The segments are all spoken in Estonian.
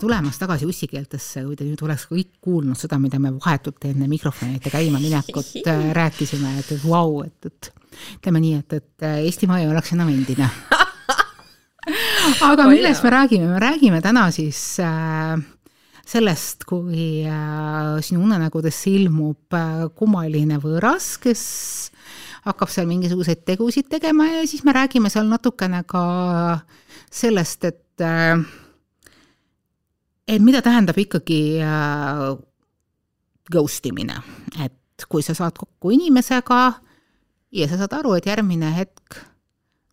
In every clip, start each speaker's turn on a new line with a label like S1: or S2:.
S1: tulemast tagasi ussikeeltesse, kui te nüüd oleks kõik kuulnud seda, mida me vahetult enne mikrofoni ette käima minekut äh, rääkisime, et, et vau, et, et ütleme nii, et, et äh, Eestimaa ei oleks enam endine. aga millest me räägime, me räägime täna siis äh, sellest, kui äh, sinu unenägudesse ilmub äh, kummaline võõras, kes hakkab seal mingisuguseid tegusid tegema ja siis me räägime seal natukene ka sellest, et äh, et mida tähendab ikkagi äh, ghost imine, et kui sa saad kokku inimesega ja sa saad aru, et järgmine hetk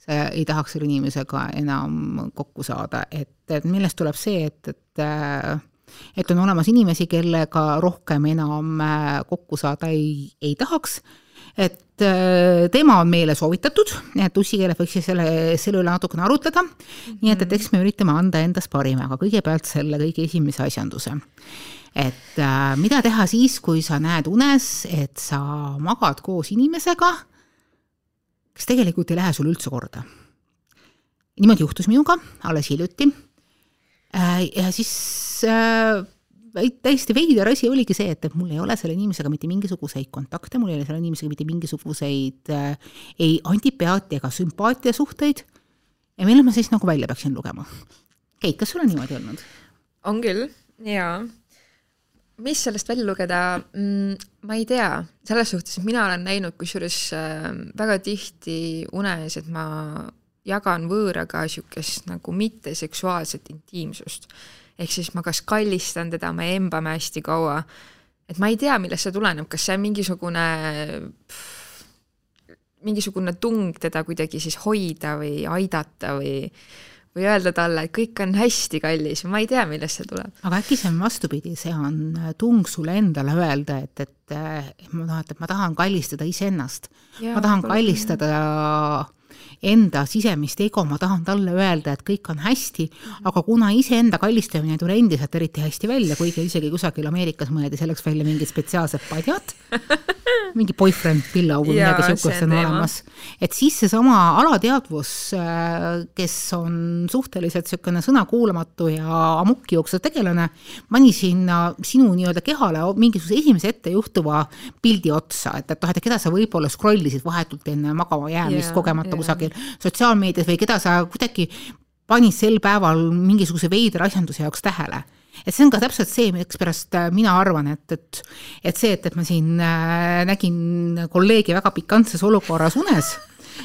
S1: sa ei tahaks selle inimesega enam kokku saada, et, et millest tuleb see, et, et äh, et on olemas inimesi, kellega rohkem enam äh, kokku saada ei, ei tahaks, et äh, teema on meile soovitatud, et ussikeeled võiks siis selle, selle üle natukene arutleda mm, -hmm. nii et, et eks me üritame anda endast parima, aga kõigepealt selle kõige esimese asjanduse. et äh, mida teha siis, kui sa näed unes, et sa magad koos inimesega, kes tegelikult ei lähe sulle üldse korda. niimoodi juhtus minuga alles hiljuti äh, ja siis äh, täiesti veider asi oligi see, et, et mul ei ole selle inimesega mitte mingisuguseid kontakte, mul ei ole selle inimesega mitte mingisuguseid äh, ei antipeati ega sümpaatiasuhteid. ja millal ma siis nagu välja peaksin lugema? Keit, kas sul on niimoodi olnud?
S2: on küll, jaa. mis sellest välja lugeda mm,, ma ei tea, selles suhtes, mina olen näinud kusjuures äh, väga tihti unes, et ma jagan võõraga niisugust nagu mitteseksuaalset intiimsust ehk siis ma kas kallistan teda, me embame hästi kaua, et ma ei tea, millest see tuleneb, kas see on mingisugune mingisugune tung teda kuidagi siis hoida või aidata või või öelda talle, et kõik on hästi kallis, ma ei tea, millest see tuleb.
S1: aga äkki see on vastupidi, see on tung sulle endale öelda, et, et, tahan, et ma tahan kallistada iseennast. ma tahan kallistada enda sisemist ego, ma tahan talle öelda, et kõik on hästi, aga kuna iseenda kallistamine ei tule endiselt eriti hästi välja, kuigi isegi kusagil Ameerikas mõeldi selleks välja mingid spetsiaalsed padjad, mingi boyfriend pillow või midagi niisugust on olemas, et siis seesama alateadvus, kes on suhteliselt niisugune sõnakuulamatu ja ammuki jooksev tegelane, pani sinna sinu nii-öelda kehale mingisuguse esimese ette juhtuva pildi otsa, et, et noh, et keda sa võib-olla scroll isid vahetult enne magama jäämist yeah, kogemata yeah. kusagil sotsiaalmeedias või keda sa kuidagi panid sel päeval mingisuguse veidra asjanduse jaoks tähele et see on ka täpselt see, mikspärast äh, mina arvan, et, et, et see, et, et ma siin äh, nägin kolleegi väga pikantses olukorras unes,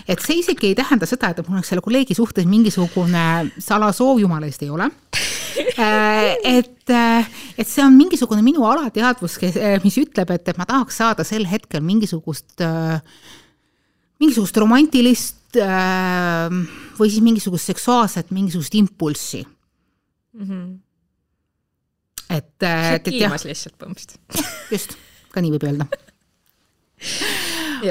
S1: et see isegi ei tähenda seda, et mul oleks selle kolleegi suhtes mingisugune salasoov, jumala eest ei ole. Äh, et, et see on mingisugune minu alateadvus, mis ütleb, et, et ma tahaks saada sel hetkel mingisugust, mingisugust romantilist või siis mingisugust seksuaalset mingisugust impulssi mm. -hmm. et,
S2: äh, et, et jah. lihtsalt põhimõtteliselt.
S1: just, ka nii võib öelda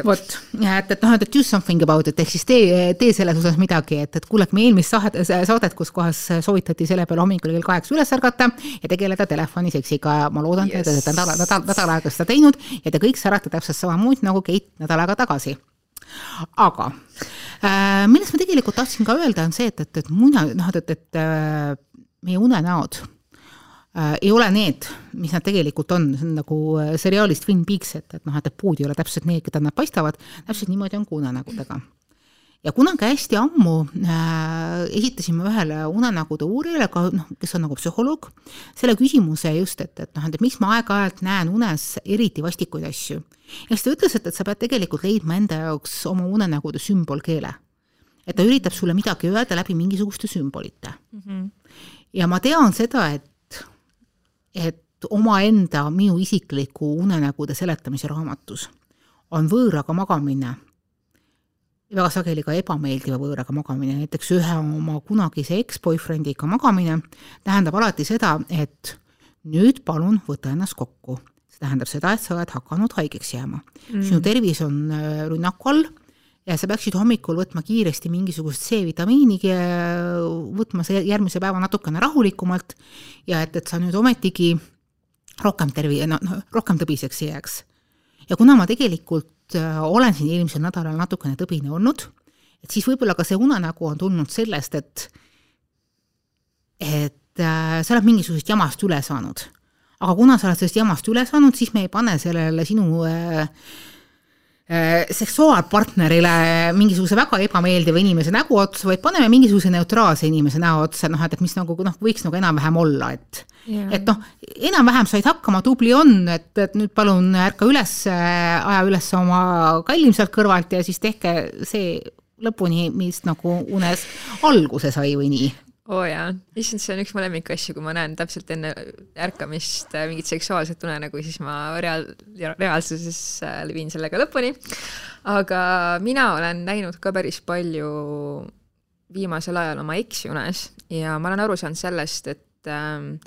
S1: vot, et, et noh, et do something about it ehk siis tee, tee selles osas midagi, et, et kuulake meie eelmist saadet, saadet, kus kohas soovitati selle peale hommikul kell kaheksa üles ärgata ja tegeleda telefoniseksiga. ma loodan yes., et te olete nädal, nädal, nädal aega seda teinud ja te kõik särate täpselt samamoodi nagu Keit nädal aega tagasi aga äh, millest ma tegelikult tahtsin ka öelda, on see, et, et, et muna, noh, et, et äh, meie unenäod äh, ei ole need, mis nad tegelikult on, see on nagu äh, seriaalis Twin Peaks, et, et noh, et, et puud ei ole täpselt need, keda nad paistavad, täpselt niimoodi on ka unenägudega ja kunagi hästi ammu äh, esitasime ühele unenägude uurijale, ka noh, kes on nagu psühholoog, selle küsimuse just, et, et noh, et miks ma aeg-ajalt näen unes eriti vastikuid asju. ja siis ta ütles, et, et sa pead tegelikult leidma enda jaoks oma unenägude sümbolkeele. et ta üritab sulle midagi öelda läbi mingisuguste sümbolite mm. -hmm. ja ma tean seda, et, et omaenda, minu isikliku unenägude seletamise raamatus on võõraga magamine väga sageli ka ebameeldiva võõraga magamine, näiteks ühe oma kunagise eks-boyfriendiga magamine tähendab alati seda, et nüüd palun võta ennast kokku. see tähendab seda, et sa oled hakanud haigeks jääma mm.. sinu tervis on äh, rünnaku all ja sa peaksid hommikul võtma kiiresti mingisugust C-vitamiini, võtma see järgmise päeva natukene rahulikumalt ja et, et sa nüüd ometigi rohkem tervi-, no, no rohkem tõbiseks ei jääks. ja kuna ma tegelikult Äh, olen siin eelmisel nädalal natukene tõbine olnud, et siis võib-olla ka see unenägu on tulnud sellest, et et äh, sa oled mingisugusest jamast üle saanud. aga kuna sa oled sellest jamast üle saanud, siis me ei pane sellele sinu äh, äh, seksuaalpartnerile mingisuguse väga ebameeldiva inimese nägu otsa, vaid paneme mingisuguse neutraalse inimese näo otsa, noh, et, et mis nagu noh, võiks nagu enam-vähem olla, et yeah. et noh, enam-vähem said hakkama, tubli on, et, et nüüd palun ärka üles, aja üles oma kallim sealt kõrvalt ja siis tehke see lõpuni, mis nagu unes alguse sai või nii
S2: oo oh jaa, issand, see on üks mu lemmikasju, kui ma näen täpselt enne ärkamist äh, mingit seksuaalset unenägu, siis ma reaal-, reaalsuses äh, viin sellega lõpuni. aga mina olen näinud ka päris palju viimasel ajal oma eksi unes ja ma olen aru saanud sellest, et ähm,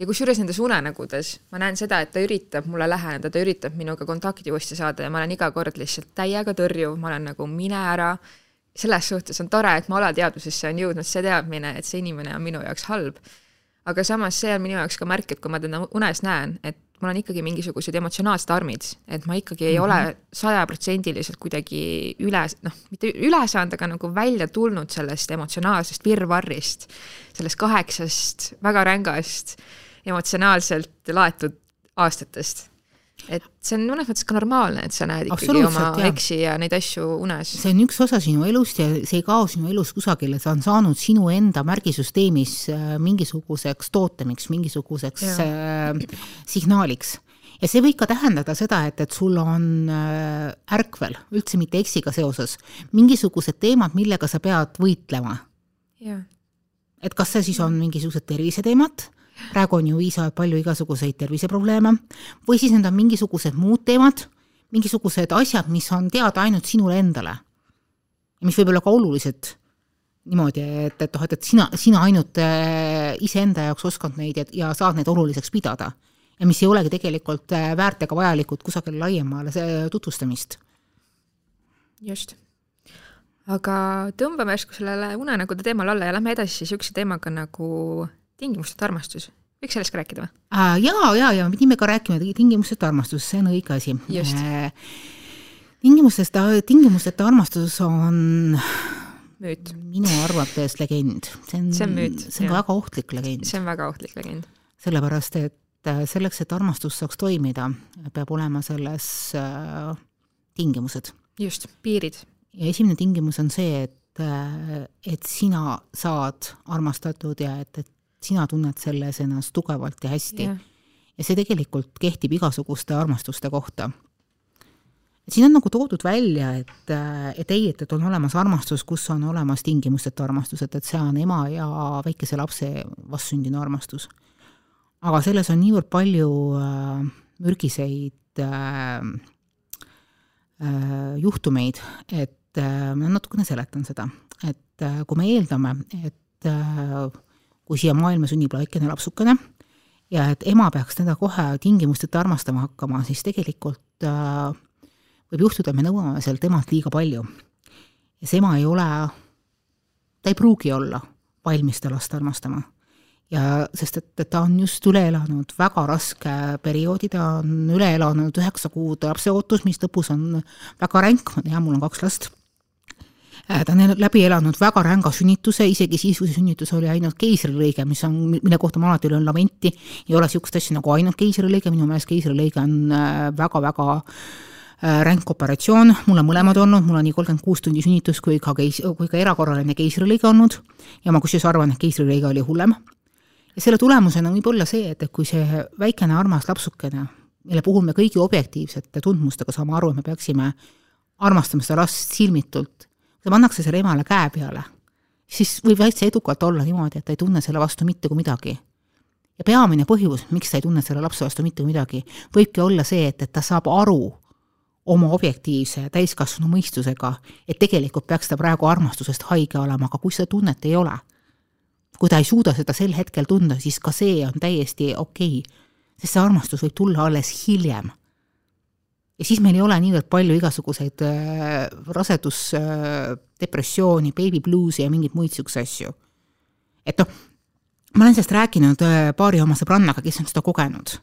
S2: ja kusjuures nendes unenägudes ma näen seda, et ta üritab mulle läheneda, ta üritab minuga kontakti uuesti saada ja ma olen iga kord lihtsalt täiega tõrjuv, ma olen nagu mine ära selles suhtes on tore, et mu alateadvusesse on jõudnud see teadmine, et see inimene on minu jaoks halb. aga samas see on minu jaoks ka märk, et kui ma teda unes näen, et mul on ikkagi mingisugused emotsionaalsed armid, et ma ikkagi ei mm -hmm. ole sajaprotsendiliselt kuidagi üle, noh, mitte üle saanud, aga nagu välja tulnud sellest emotsionaalsest virvarrist, sellest kaheksast väga rängast emotsionaalselt laetud aastatest et see on mõnes mõttes ka normaalne, et sa näed ikkagi oma jah. eksi ja neid asju unes.
S1: see on üks osa sinu elust ja see ei kao sinu elus kusagile, see on saanud sinu enda märgisüsteemis äh, mingisuguseks tootemiks, mingisuguseks äh, signaaliks ja see võib ka tähendada seda, et, et sul on äh, ärkvel, üldse mitte eksiga seoses, mingisugused teemad, millega sa pead võitlema. et kas see siis on mingisugused terviseteemad praegu on ju piisavalt palju igasuguseid terviseprobleeme, või siis need on mingisugused muud teemad, mingisugused asjad, mis on teada ainult sinule endale. mis võib olla ka olulised niimoodi, et, et noh, et, et sina, sina ainult äh, iseenda jaoks oskad neid ja, ja saad neid oluliseks pidada. ja mis ei olegi tegelikult äh, väärt ega vajalikud kusagile laiemale tutvustamist.
S2: just aga tõmbame järsku sellele unenägude teemale alla ja lähme edasi niisuguse teemaga nagu tingimusteta armastus, võiks sellest ka rääkida või?
S1: jaa, jaa, ja me pidime ka rääkima tingimusteta armastus, see on õige asi. tingimustest, tingimusteta armastus on
S2: müüt.
S1: minu arvates legend. see on, see on müüt. see on jah. väga ohtlik legend.
S2: see on väga ohtlik legend.
S1: sellepärast, et äh, selleks, et armastus saaks toimida, peab olema selles äh, tingimused.
S2: just, piirid.
S1: ja esimene tingimus on see, et äh, et sina saad armastatud ja et, et sina tunned selles ennast tugevalt ja hästi yeah.. ja see tegelikult kehtib igasuguste armastuste kohta. siin on nagu toodud välja, et, et ei, et, et on olemas armastus, kus on olemas tingimusteta armastus, et, et see on ema ja väikese lapse vastsündinu armastus. aga selles on niivõrd palju äh, mürgiseid äh, äh, juhtumeid, et äh, ma natukene seletan seda, et äh, kui me eeldame, et äh, kui siia maailma sünnib väikene lapsukene ja et ema peaks teda kohe tingimusteta armastama hakkama, siis tegelikult äh, võib juhtuda, et me nõuame sealt emalt liiga palju. ja see ema ei ole, ta ei pruugi olla valmis seda last armastama. ja sest, et, ta on just üle elanud väga raske perioodi, ta on üle elanud üheksa kuud lapseootus, mis lõpus on väga ränk, ma tean, mul on kaks last ta on läbi elanud väga ränga sünnituse, isegi siis, kui see sünnitus oli ainult keisrilõige, mis on, mille kohta ma alati löön lamenti, ei ole niisugust asja nagu ainult keisrilõige, minu meelest keisrilõige on väga-väga äh, ränk operatsioon, mul on mõlemad olnud, mul on nii kolmkümmend kuus tundi sünnitus kui ka keis-, kui ka erakorraline keisrilõige olnud. Ja ma kusjuures arvan, et keisrilõige oli hullem. ja selle tulemusena võib olla see, et, et kui see väikene armas lapsukene, mille puhul me kõigi objektiivsete tundmustega saame aru, et me peaksime armastama seda last silmitult, pannakse selle emale käe peale, siis võib täitsa edukalt olla niimoodi, et ta ei tunne selle vastu mitte kui midagi. ja peamine põhjus, miks ta ei tunne selle lapse vastu mitte kui midagi, võibki olla see, et, et ta saab aru oma objektiivse täiskasvanu mõistusega, et tegelikult peaks ta praegu armastusest haige olema, aga kui seda tunnet ei ole, kui ta ei suuda seda sel hetkel tunda, siis ka see on täiesti okei okay,, sest see armastus võib tulla alles hiljem ja siis meil ei ole niivõrd palju igasuguseid äh, rasedus äh,, depressiooni, baby blues'i ja mingeid muid niisuguseid asju. et noh, ma olen sellest rääkinud äh, paari oma sõbrannaga, kes on seda kogenud,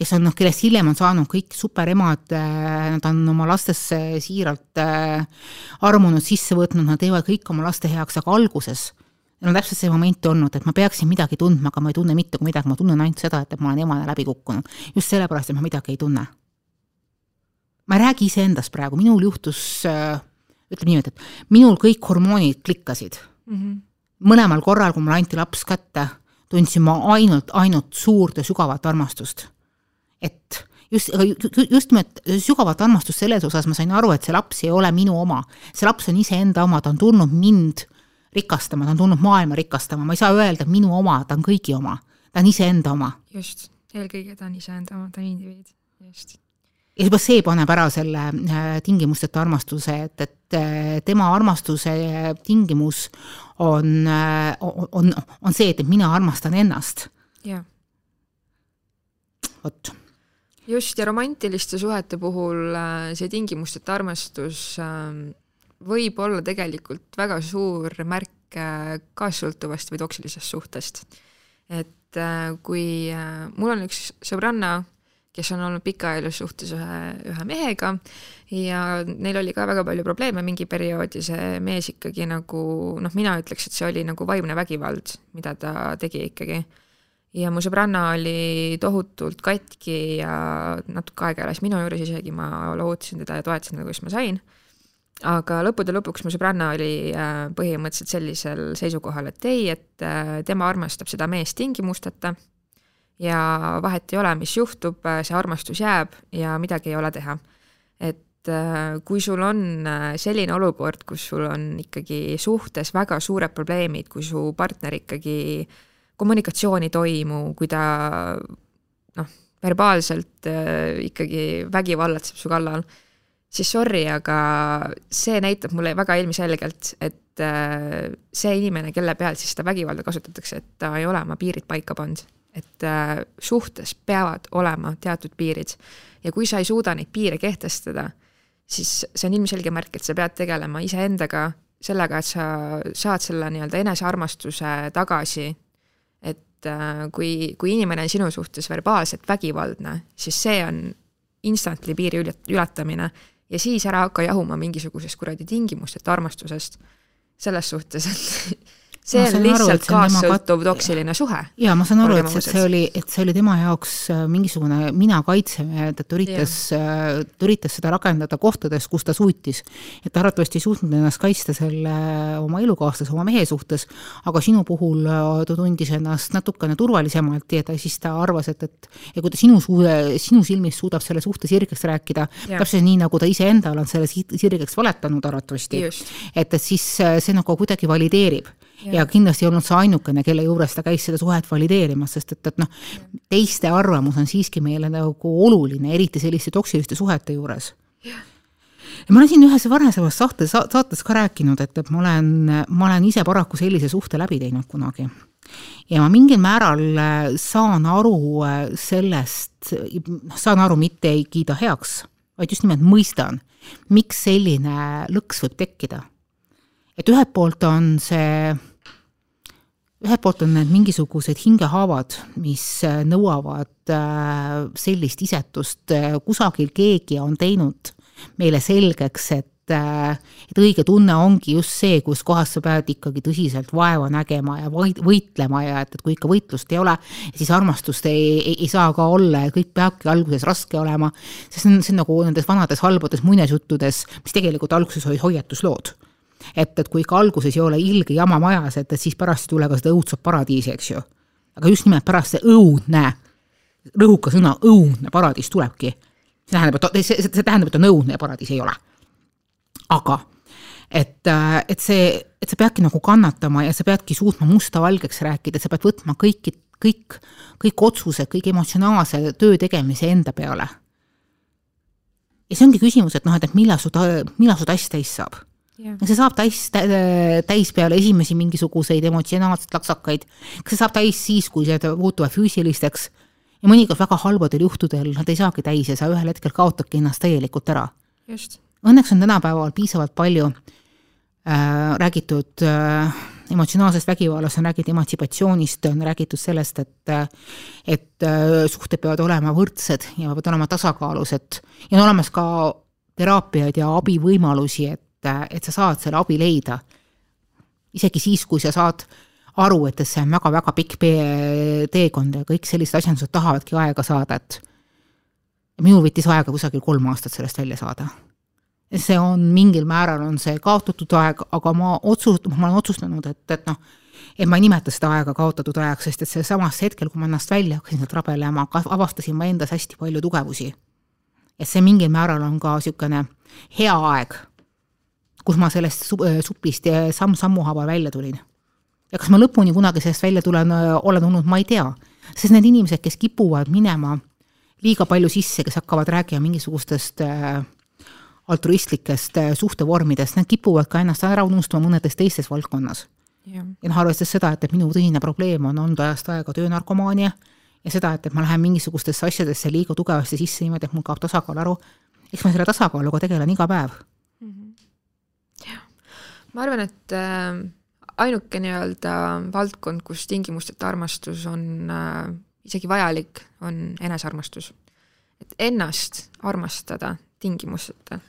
S1: kes on noh, kellest hiljem on saanud kõik superemad nad on oma lastesse siiralt armunud, sisse võtnud, nad teevad kõik oma laste heaks, aga alguses Neil on täpselt see moment olnud, et ma peaksin midagi tundma, aga ma ei tunne mitte midagi, ma tunnen ainult seda, et, et ma olen emana läbi kukkunud. just sellepärast, et ma midagi ei tunne. Ma ei räägi iseendast praegu, minul juhtus äh, ütleme niimoodi, et minul kõik hormoonid klikkasid mm. -hmm. mõlemal korral, kui mulle anti laps kätte, tundsin ma ainult, ainult suurt ja sügavat armastust. et just, just nimelt sügavat armastust selles osas ma sain aru, et see laps ei ole minu oma. see laps on iseenda oma, ta on tulnud mind rikastama, ta on tulnud maailma rikastama, ma ei saa öelda minu oma, ta on kõigi oma. ta on iseenda oma.
S2: just, eelkõige ta on iseenda oma, ta on indiviid, just
S1: ja juba see paneb ära selle äh, tingimusteta armastuse, et, et äh, tema armastuse tingimus on, äh, on, on see, et mina armastan ennast.
S2: jah.
S1: vot.
S2: just, ja romantiliste suhete puhul see tingimusteta armastus ähm, võib olla tegelikult väga suur märk kaassõltuvast või toksilisest suhtest. et kui mul on üks sõbranna, kes on olnud pikaajalises suhtes ühe, ühe mehega ja neil oli ka väga palju probleeme mingi periood ja see mees ikkagi nagu noh, mina ütleks, et see oli nagu vaimne vägivald, mida ta tegi ikkagi. ja mu sõbranna oli tohutult katki ja natuke aega elas minu juures isegi, ma lohutasin teda ja toetasin teda, kus ma sain. aga lõppude lõpuks mu sõbranna oli äh, põhimõtteliselt sellisel seisukohal, et ei, et äh, tema armastab seda meest tingimusteta ja vahet ei ole, mis juhtub, see armastus jääb ja midagi ei ole teha. et äh, kui sul on äh, selline olukord, kus sul on ikkagi suhtes väga suured probleemid, kui su partner ikkagi kommunikatsioon ei toimu, kui ta noh, verbaalselt äh, ikkagi vägivallatseb su kallal, siis sorry, aga see näitab mulle väga ilmselgelt, et see inimene, kelle peal siis seda vägivalda kasutatakse, et ta ei ole oma piirid paika pannud et äh, suhtes peavad olema teatud piirid. Ja kui sa ei suuda neid piire kehtestada, siis see on ilmselge märk, et sa pead tegelema iseendaga, sellega, et sa saad selle nii-öelda enesearmastuse tagasi, et äh, kui, kui inimene on sinu suhtes verbaalselt vägivaldne, siis see on instantly piiri ületamine. Ja siis ära hakka jahuma mingisugusest kuradi tingimusteta armastusest, selles suhtes, et see on lihtsalt kaassõltuv toksiline suhe.
S1: jaa, ma saan aru, et see, oli, et see oli tema jaoks äh, mingisugune mina kaitsemehe, ta üritas, äh, ta üritas seda rakendada kohtades, kus ta suutis. et ta arvatavasti ei suutnud ennast kaitsta selle oma elukaaslase, oma mehe suhtes, aga sinu puhul äh, ta tundis ennast natukene turvalisemalt ja ta siis ta arvas, et, et ja kui ta sinu suu-, sinu silmis suudab selle suhte sirgeks rääkida, täpselt nii, nagu ta iseendale on selle sirgeks valetanud arvatavasti, et, et siis see nagu kuidagi valideerib ja. ja kindlasti ei olnud see ainukene, kelle juures ta käis seda suhet valideerimas, sest et, et noh, teiste arvamus on siiski meile nagu oluline, eriti selliste toksiliste suhete juures. ja ma olen siin ühes varasemas saates, saates ka rääkinud, et, et ma olen, ma olen ise paraku sellise suhte läbi teinud kunagi. ja ma mingil määral äh, saan aru äh, sellest, noh, saan aru, mitte ei kiida heaks, vaid just nimelt mõistan, miks selline lõks võib tekkida. et ühelt poolt on see ühelt poolt on need mingisugused hingehaavad, mis äh, nõuavad äh, sellist isetust, äh, kusagil keegi on teinud meile selgeks, et et õige tunne ongi just see, kus kohas sa pead ikkagi tõsiselt vaeva nägema ja võitlema ja et, et kui ikka võitlust ei ole, siis armastust ei, ei, ei saa ka olla ja kõik peabki alguses raske olema, sest see on, see on nagu nendes vanades halbades muinasjuttudes, mis tegelikult alguses olid hoiatuslood et, et kui ikka alguses ei ole ilge jama majas, et, et siis pärast ei tule ka seda õudset paradiisi, eks ju. aga just nimelt pärast see õudne, rõhuka sõna õudne paradiis tulebki. see tähendab, et see, see tähendab, et on õudne ja paradiis ei ole. aga et, et see, et sa peadki nagu kannatama ja sa peadki suutma musta valgeks rääkida, sa pead võtma kõiki, kõik, kõik otsused, kõik emotsionaalse töö tegemise enda peale. ja see ongi küsimus, et noh, et, et millal su ta-, millal su tass täis saab see saab täis, täis peale esimesi mingisuguseid emotsionaalseid laksakaid. kas see saab täis siis, kui see muutuvad füüsilisteks ja mõnikord väga halbadel juhtudel nad ei saagi täis ja sa ühel hetkel kaotadki ennast täielikult ära. Õnneks on tänapäeval piisavalt palju äh, räägitud äh, emotsionaalsest vägivallast, on räägitud emantsipatsioonist, on räägitud sellest, et et äh, suhted peavad olema võrdsed ja peavad olema tasakaalus, et ja on olemas ka teraapiaid ja abivõimalusi, et et, sa saad selle abi leida. isegi siis, kui sa saad aru, et see on väga-väga pikk teekond ja kõik sellised asjandused tahavadki aega saada, et minul võttis aega kusagil kolm aastat sellest välja saada. see on mingil määral, on see kaotatud aeg, aga ma otsust-, ma olen otsustanud, et, et noh, et ma ei nimeta seda aega kaotatud ajaks, sest et sealsamas hetkel, kui ma ennast välja hakkasin sealt rabelema, avastasin ma endas hästi palju tugevusi. et see mingil määral on ka niisugune hea aeg, kus ma sellest supist samm-sammu haaval välja tulin ja kas ma lõpuni kunagi sellest välja tulen, olen olnud, ma ei tea. sest need inimesed, kes kipuvad minema liiga palju sisse, kes hakkavad rääkima mingisugustest äh, altruistlikest äh, suhtevormidest, need kipuvad ka ennast ära unustama mõnedes teistes valdkonnas. ja noh, arvestades seda, et, et minu tõsine probleem on olnud ajast aega töönarkomaania ja seda, et, et ma lähen mingisugustesse asjadesse liiga tugevasti sisse niimoodi, et mul kaob tasakaal aru, eks ma selle tasakaaluga tegelen iga päev
S2: ma arvan, et äh ainuke nii-öelda valdkond, kus tingimusteta armastus on äh, isegi vajalik, on enesearmastus. et ennast armastada tingimusteta.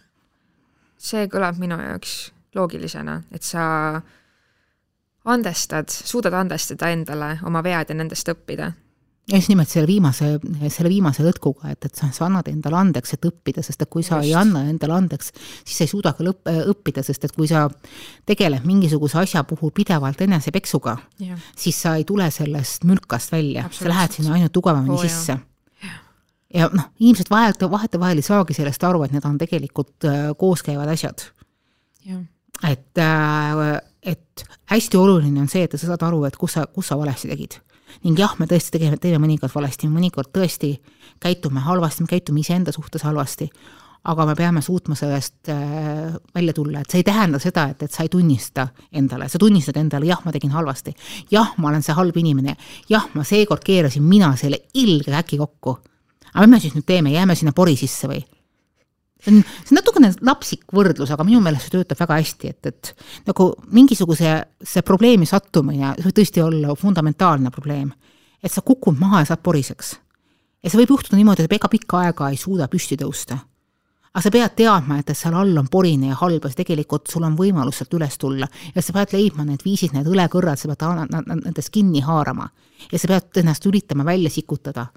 S2: see kõlab minu jaoks loogilisena, et sa andestad, suudad andestada endale oma vead ja nendest õppida
S1: ja just nimelt selle viimase, selle viimase lõtkuga, et, et sa, sa annad endale andeks, et õppida, sest et kui sa just. ei anna endale andeks, siis sa ei suuda ka lõpp, õppida, sest et kui sa tegeled mingisuguse asja puhul pidevalt enesepeksuga, siis sa ei tule sellest mülkast välja, sa lähed sinna ainult tugevamini oh, sisse. ja noh, inimesed vahet, vahetevahel ei saagi sellest aru, et need on tegelikult äh, kooskäivad asjad. et äh,, et hästi oluline on see, et sa saad aru, et kus sa, kus sa valesti tegid ning jah, me tõesti tegeme, teeme mõnikord valesti, mõnikord tõesti käitume halvasti, me käitume iseenda suhtes halvasti, aga me peame suutma sellest äh, välja tulla, et see ei tähenda seda, et, et sa ei tunnista endale, sa tunnistad endale, jah, ma tegin halvasti. jah, ma olen see halb inimene, jah, ma seekord keerasin mina selle ilge käki kokku. aga mis me siis nüüd teeme, jääme sinna pori sisse või? See on, see on natukene lapsik võrdlus, aga minu meelest see töötab väga hästi, et, et nagu mingisuguse, see probleemi sattumine, see võib tõesti olla fundamentaalne probleem. et sa kukud maha ja saad poriseks. ja see võib juhtuda niimoodi, et ega pikka aega ei suuda püsti tõusta. aga sa pead teadma, et, et seal all on porine ja halb ja tegelikult sul on võimalus sealt üles tulla ja sa pead leidma need viisid, need õlekõrrad, sa pead nendest kinni haarama ja sa pead ennast üritama välja sikutada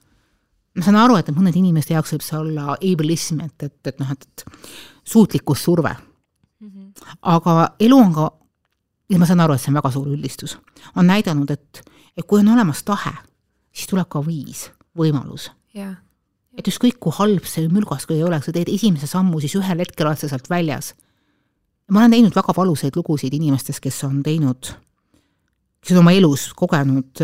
S1: ma saan aru, et mõnede inimeste jaoks võib see olla ableism, et, et, et noh, et, suutlikkussurve mm. -hmm. aga elu on ka, ja ma saan aru, et see on väga suur üldistus, on näidanud, et, et kui on olemas tahe, siis tuleb ka viis, võimalus
S2: yeah..
S1: et ükskõik, kui halb see mülgas ka ei oleks, sa teed esimese sammu, siis ühel hetkel oled sa sealt väljas. ma olen teinud väga valusaid lugusid inimestest, kes on teinud, kes on oma elus kogenud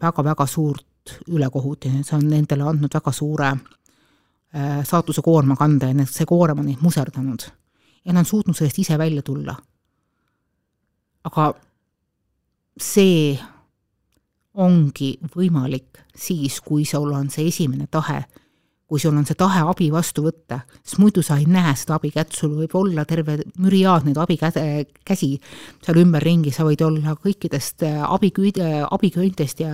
S1: väga-väga äh, suurt ülekohut ja see on nendele andnud väga suure äh, saatuse koorma kanda ja see koorem on neid muserdanud. ja nad on suutnud sellest ise välja tulla. aga see ongi võimalik siis, kui sul on see esimene tahe kui sul on see tahe abi vastu võtta, sest muidu sa ei näe seda abikätt, sul võib olla terve müriaad neid abikäde, käsi seal ümberringi, sa võid olla kõikidest äh, abiküüd-, äh, abiköintest ja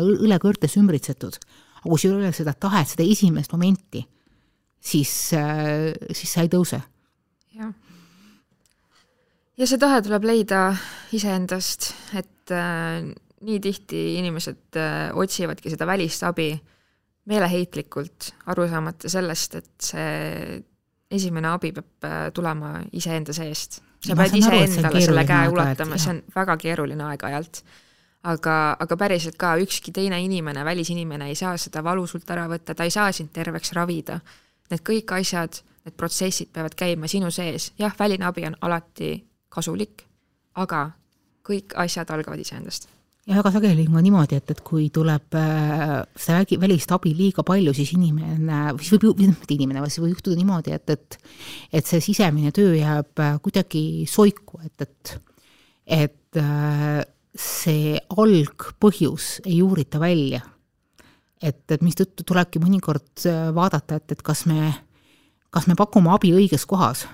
S1: õlekõrtest ümbritsetud. aga kui sul ei ole seda tahet, seda esimest momenti, siis, äh, siis sa ei tõuse.
S2: jah. ja see tahe tuleb leida iseendast, et äh, nii tihti inimesed äh, otsivadki seda välist abi meeleheitlikult, aru saamata sellest, et see esimene abi peab äh, tulema iseenda seest. sa ma pead iseendale selle käe ulatama, see on väga keeruline aeg-ajalt. aga, aga päriselt ka ükski teine inimene, välisinimene ei saa seda valu sult ära võtta, ta ei saa sind terveks ravida. Need kõik asjad, need protsessid peavad käima sinu sees, jah, väline abi on alati kasulik, aga kõik asjad algavad iseendast
S1: ja väga sageli on ka niimoodi, et, et kui tuleb äh, seda vägi, välist abi liiga palju, siis inimene, siis võib, mitte inimene, vaid siis võib juhtuda niimoodi, et, et et see sisemine töö jääb äh, kuidagi soiku, et, et et äh, see algpõhjus ei uurita välja. et, et mistõttu tulebki mõnikord vaadata, et, et kas me, kas me pakume abi õiges kohas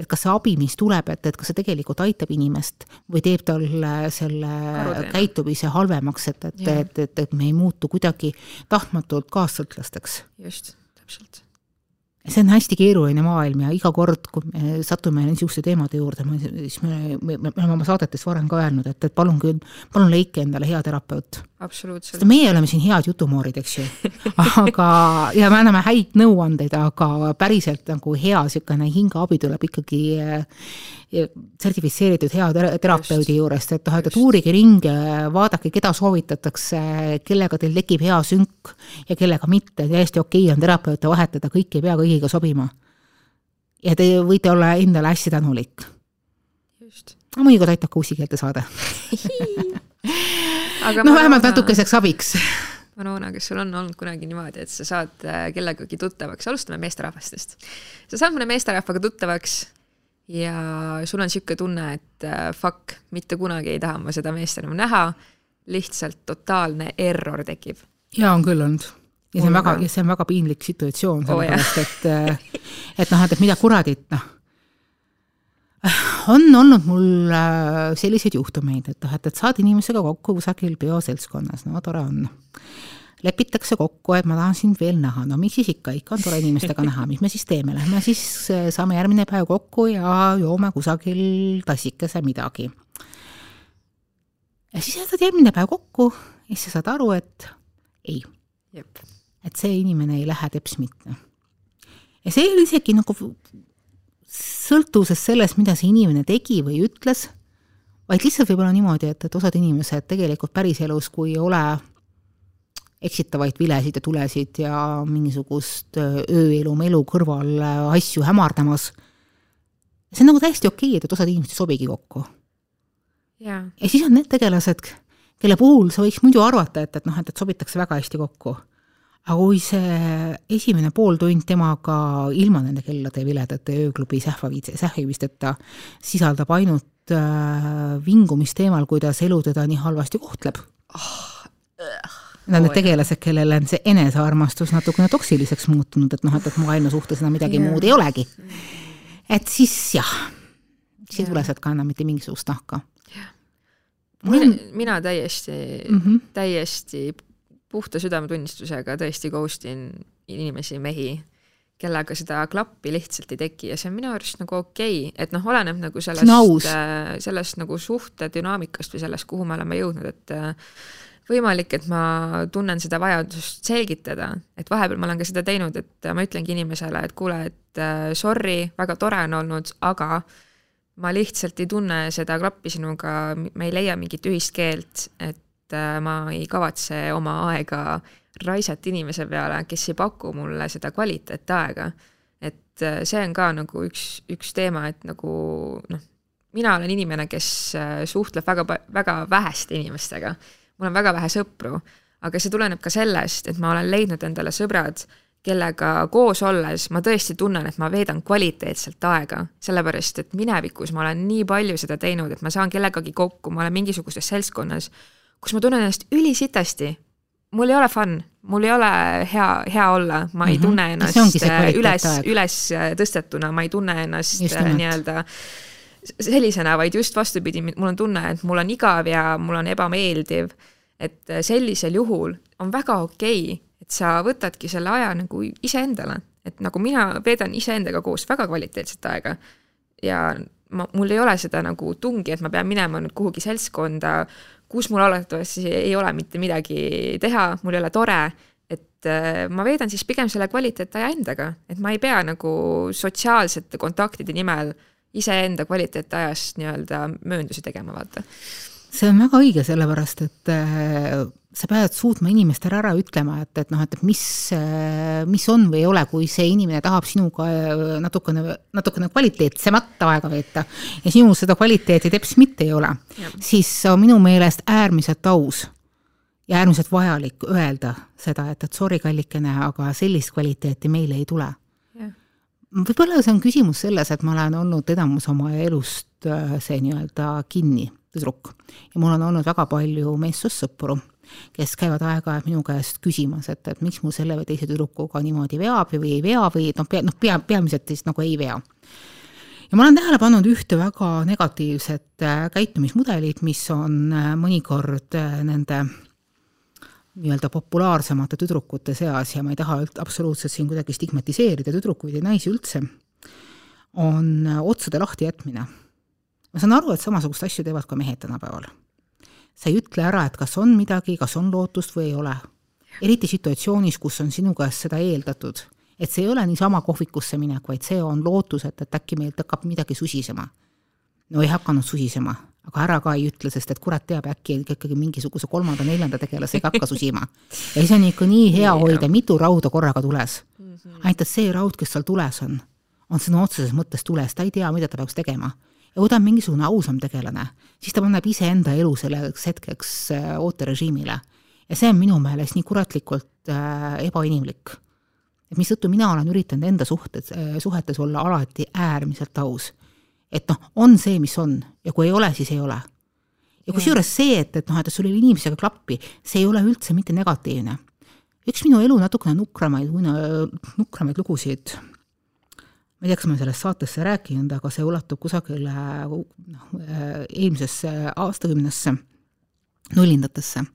S1: et kas see abi, mis tuleb, et, et kas see tegelikult aitab inimest või teeb talle selle Karuteene. käitumise halvemaks, et, et, et, et, et me ei muutu kuidagi tahtmatult kaassõltlasteks.
S2: just, täpselt.
S1: See on hästi keeruline maailm ja iga kord, kui me satume niisuguste teemade juurde, siis me, me, me oleme oma saadetes varem ka öelnud, et, et palun küll, palun leidke endale hea terapeut.
S2: absoluutselt.
S1: meie oleme siin head jutumoorid, eks ju. aga, ja me anname häid nõuandeid, aga päriselt nagu hea niisugune hingeabi tuleb ikkagi sertifitseeritud hea terapeudi juurest, et noh, et, et uurige ringi, vaadake, keda soovitatakse, kellega teil tekib hea sünk ja kellega mitte, täiesti okei okay on terapeute vahetada, kõik ei pea kõigiga sobima. ja te võite olla endale hästi tänulik. no mõnikord aitab ka ussikeelte saade. Noh, vähemalt natukeseks abiks.
S2: Manona, kas sul on olnud kunagi niimoodi, et sa saad äh, kellegagi tuttavaks, alustame meesterahvastest. sa saad mõne meesterahvaga tuttavaks ja sul on niisugune tunne, et äh, fuck, mitte kunagi ei taha ma seda meest enam näha, lihtsalt totaalne error tekib.
S1: jaa, on küll olnud. ja see on väga, ja see on väga piinlik situatsioon, sellepärast oh, et, äh, et noh, et, et mida kuradit, noh. on olnud mul äh, selliseid juhtumeid, et noh, et, et saad inimesega kokku kusagil peoseltskonnas, no tore on lepitakse kokku, et ma tahan sind veel näha, no miks siis ikka, ikka on tore inimestega näha, mis me siis teeme, lähme siis eh, saame järgmine päev kokku ja joome kusagil tassikese midagi. ja siis jätad järgmine päev kokku ja siis sa saad aru, et ei. et see inimene ei lähe teps mitte. ja see ei ole isegi nagu sõltuvuses sellest, mida see inimene tegi või ütles, vaid lihtsalt võib-olla niimoodi, et, et osad inimesed tegelikult päriselus, kui ei ole eksitavaid vilesid ja tulesid ja mingisugust äh, ööelu melu kõrval äh, asju hämardamas. see on nagu täiesti okei et osad inimesed ei sobigi kokku.
S2: ja
S1: siis on need tegelased, kelle puhul sa võiks muidu arvata, et, et noh, et, et sobitakse väga hästi kokku. aga kui see esimene pool tund temaga ilma nende kellade viledate ööklubi sähvaviitse, sähvimisteta sisaldab ainult äh, vingumist teemal, kuidas elu teda nii halvasti kohtleb oh Need on tegelased, kellele on see enesearmastus natukene toksiliseks muutunud, et noh, et, et maailma suhtes enam midagi yeah. muud ei olegi. et siis jah, sealt ka enam mitte mingisugust nahka.
S2: mina, mina täiesti mm, -hmm. täiesti puhta südametunnistusega tõesti ghost in inimesi, mehi, kellega seda klappi lihtsalt ei teki ja see on minu arust nagu okei okay., et noh, oleneb nagu sellest, äh, sellest nagu suhte dünaamikast või sellest, kuhu me oleme jõudnud, et äh, võimalik, et ma tunnen seda vajadust selgitada, et vahepeal ma olen ka seda teinud, et ma ütlengi inimesele, et kuule, et äh, sorry, väga tore on olnud, aga ma lihtsalt ei tunne seda klappi sinuga, me ei leia mingit ühist keelt, et äh, ma ei kavatse oma aega raisata inimese peale, kes ei paku mulle seda kvaliteetaega. et äh, see on ka nagu üks, üks teema, et nagu noh, mina olen inimene, kes suhtleb väga, väga väheste inimestega mul on väga vähe sõpru, aga see tuleneb ka sellest, et ma olen leidnud endale sõbrad, kellega koos olles ma tõesti tunnen, et ma veedan kvaliteetselt aega, sellepärast et minevikus ma olen nii palju seda teinud, et ma saan kellegagi kokku, ma olen mingisuguses seltskonnas, kus ma tunnen ennast ülisitasti. mul ei ole fun, mul ei ole hea, hea olla, ma ei mm -hmm. tunne ennast üles, üles tõstetuna, ma ei tunne ennast nii-öelda sellisena, vaid just vastupidi, mul on tunne, et mul on igav ja mul on ebameeldiv et äh, sellisel juhul on väga okei okay,, et sa võtadki selle aja nagu iseendale, et nagu mina veedan iseendaga koos väga kvaliteetset aega ja ma, mul ei ole seda nagu tungi, et ma pean minema nüüd kuhugi seltskonda, kus mul oletatavasti ei ole mitte midagi teha, mul ei ole tore, et äh, ma veedan siis pigem selle kvaliteetaja endaga, et ma ei pea nagu sotsiaalsete kontaktide nimel iseenda kvaliteetajast nii-öelda mööndusi tegema, vaata
S1: see on väga õige, sellepärast et äh, sa pead suutma inimestele ära ütlema, et, et noh, et mis, äh, mis on või ei ole, kui see inimene tahab sinuga äh, natukene, natukene kvaliteetsemat aega veeta ja sinul seda kvaliteeti teps mitte ei ole, siis on minu meelest äärmiselt aus ja äärmiselt vajalik öelda seda, et, et sorry, kallikene, aga sellist kvaliteeti meile ei tule. Võib-olla see on küsimus selles, et ma olen olnud enamus oma elust see nii-öelda kinni tüdruk ja mul on olnud väga palju meessoost sõpru, kes käivad aeg-ajalt minu käest küsimas, et, et miks mul selle või teise tüdrukuga niimoodi veab või ei vea või noh, pea, noh, pea, peamiselt siis nagu ei vea. ja ma olen tähele pannud ühte väga negatiivset äh, käitumismudelit, mis on äh, mõnikord äh, nende nii-öelda populaarsemate tüdrukute seas ja ma ei taha absoluutselt siin kuidagi stigmatiseerida tüdrukuid ja naisi üldse, on otsade lahtijätmine. ma saan aru, et samasugust asju teevad ka mehed tänapäeval. sa ei ütle ära, et kas on midagi, kas on lootust või ei ole. eriti situatsioonis, kus on sinu käest seda eeldatud. et see ei ole niisama kohvikusse minek, vaid see on lootus, et, et äkki meilt hakkab midagi susisema. no ei hakanud susisema aga ära ka ei ütle, sest et kurat teab, äkki ikkagi mingisuguse kolmanda-neljanda tegelasega hakka susima. ja siis on ikka nii hea hoida mitu rauda korraga tules. Mhm. ainult et see raud, kes seal tules on, on sõna otseses mõttes tules, ta ei tea, mida ta peaks tegema. ja kui ta on mingisugune ausam tegelane, siis ta paneb iseenda elu selleks hetkeks äh, ooterežiimile. ja see on minu meelest nii kuratlikult äh, ebainimlik. et mistõttu mina olen üritanud enda suhted äh,, suhetes olla alati äärmiselt aus et noh, on see, mis on ja kui ei ole, siis ei ole. ja kusjuures see, et, et noh, et sul ei ole inimesega klappi, see ei ole üldse mitte negatiivne. üks minu elu natukene nukramaid, nukramaid lugusid, ma ei tea, kas ma sellest saatesse rääkinud, aga see ulatub kusagile noh, eelmisesse aastakümnesse, nullindatesse,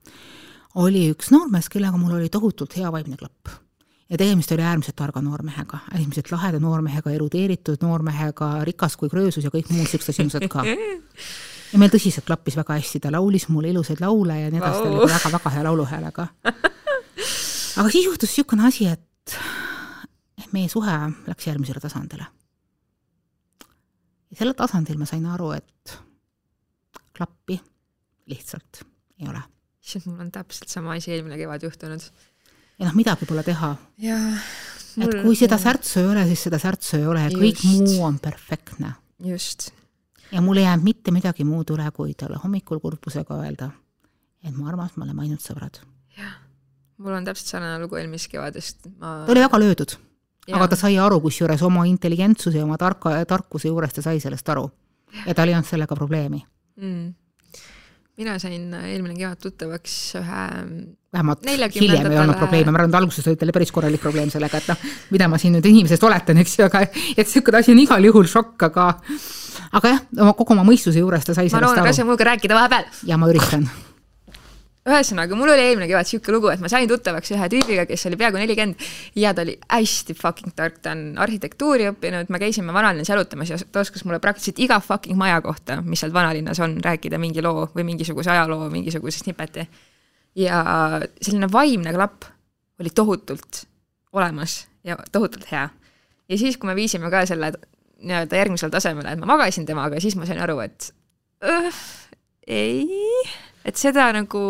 S1: oli üks noormees, kellega mul oli tohutult hea vaimne klapp ja tegemist oli äärmiselt targa noormehega, äärmiselt laheda noormehega, erudeeritud noormehega, rikas kui kröösus ja kõik muud siuksed sündmused ka. ja meil tõsiselt klappis väga hästi, ta laulis mulle ilusaid laule ja nii edasi, ta oli väga-väga hea lauluhäälega. aga siis juhtus niisugune asi, et meie suhe läks järgmisele tasandile. ja sellel tasandil ma sain aru, et klappi lihtsalt ei ole.
S2: issand, mul on täpselt sama asi eelmine kevad juhtunud
S1: ja noh, midagi pole teha. et kui seda särtsu ei ole, siis seda särtsu ei ole ja kõik Just. muu on perfektne.
S2: just.
S1: ja mul ei jäänud mitte midagi muud üle, kui talle hommikul kurbusega öelda, et mu armas, me oleme ainult sõbrad.
S2: jah, mul on täpselt sarnane lugu eelmisest kevadest,
S1: ma ta oli väga löödud, aga ta sai aru, kusjuures oma intelligentsuse ja oma tarka, tarkuse juures ta sai sellest aru. ja tal ei olnud sellega probleemi
S2: mm mina sain eelmine kevad tuttavaks ühe
S1: vähemalt hiljem ei olnud probleeme, ma arvan, et alguses oli teil päris korralik probleem sellega, et noh, mida ma siin nüüd inimesest oletan, eks ju, aga et niisugune asi on igal juhul šokk, aga aga jah, oma kogu oma mõistuse juures ta sai
S2: ma sellest aru. ma loodan, et minuga rääkida vahepeal.
S1: ja ma üritan
S2: ühesõnaga, mul oli eelmine kevad niisugune lugu, et ma sain tuttavaks ühe tüübiga, kes oli peaaegu nelikümmend ja ta oli hästi fucking tark, ta on arhitektuuri õppinud, me käisime vanalinnas jalutamas ja ta oskas mulle praktiliselt iga fucking maja kohta, mis seal vanalinnas on, rääkida mingi loo või mingisuguse ajaloo, mingisuguse snippeti. ja selline vaimne klapp oli tohutult olemas ja tohutult hea. ja siis, kui me viisime ka selle nii-öelda järgmisele tasemele, et ma magasin temaga, siis ma sain aru, et öö, ei et seda nagu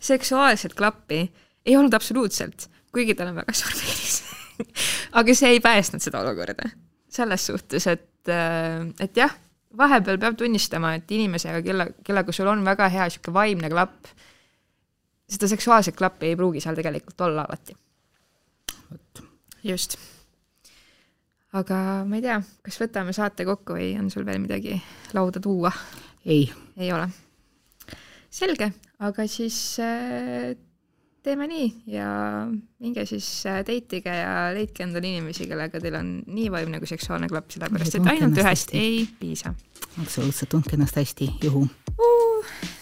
S2: seksuaalset klappi ei olnud absoluutselt, kuigi tal on väga suur peenis aga see ei päästnud seda olukorda. selles suhtes, et, äh, et jah, vahepeal peab tunnistama, et inimesega, kelle, kellega sul on väga hea niisugune vaimne klapp, seda seksuaalset klappi ei pruugi seal tegelikult olla alati. just. aga ma ei tea, kas võtame saate kokku või on sul veel midagi lauda tuua?
S1: ei.
S2: ei ole selge, aga siis äh, teeme nii ja minge siis äh, date ige ja leidke endale inimesi, kellega teil on nii vaimne kui seksuaalne klapp, sellepärast et ainult ühest hästi. ei piisa.
S1: absoluutselt, tundke ennast hästi, juhu uh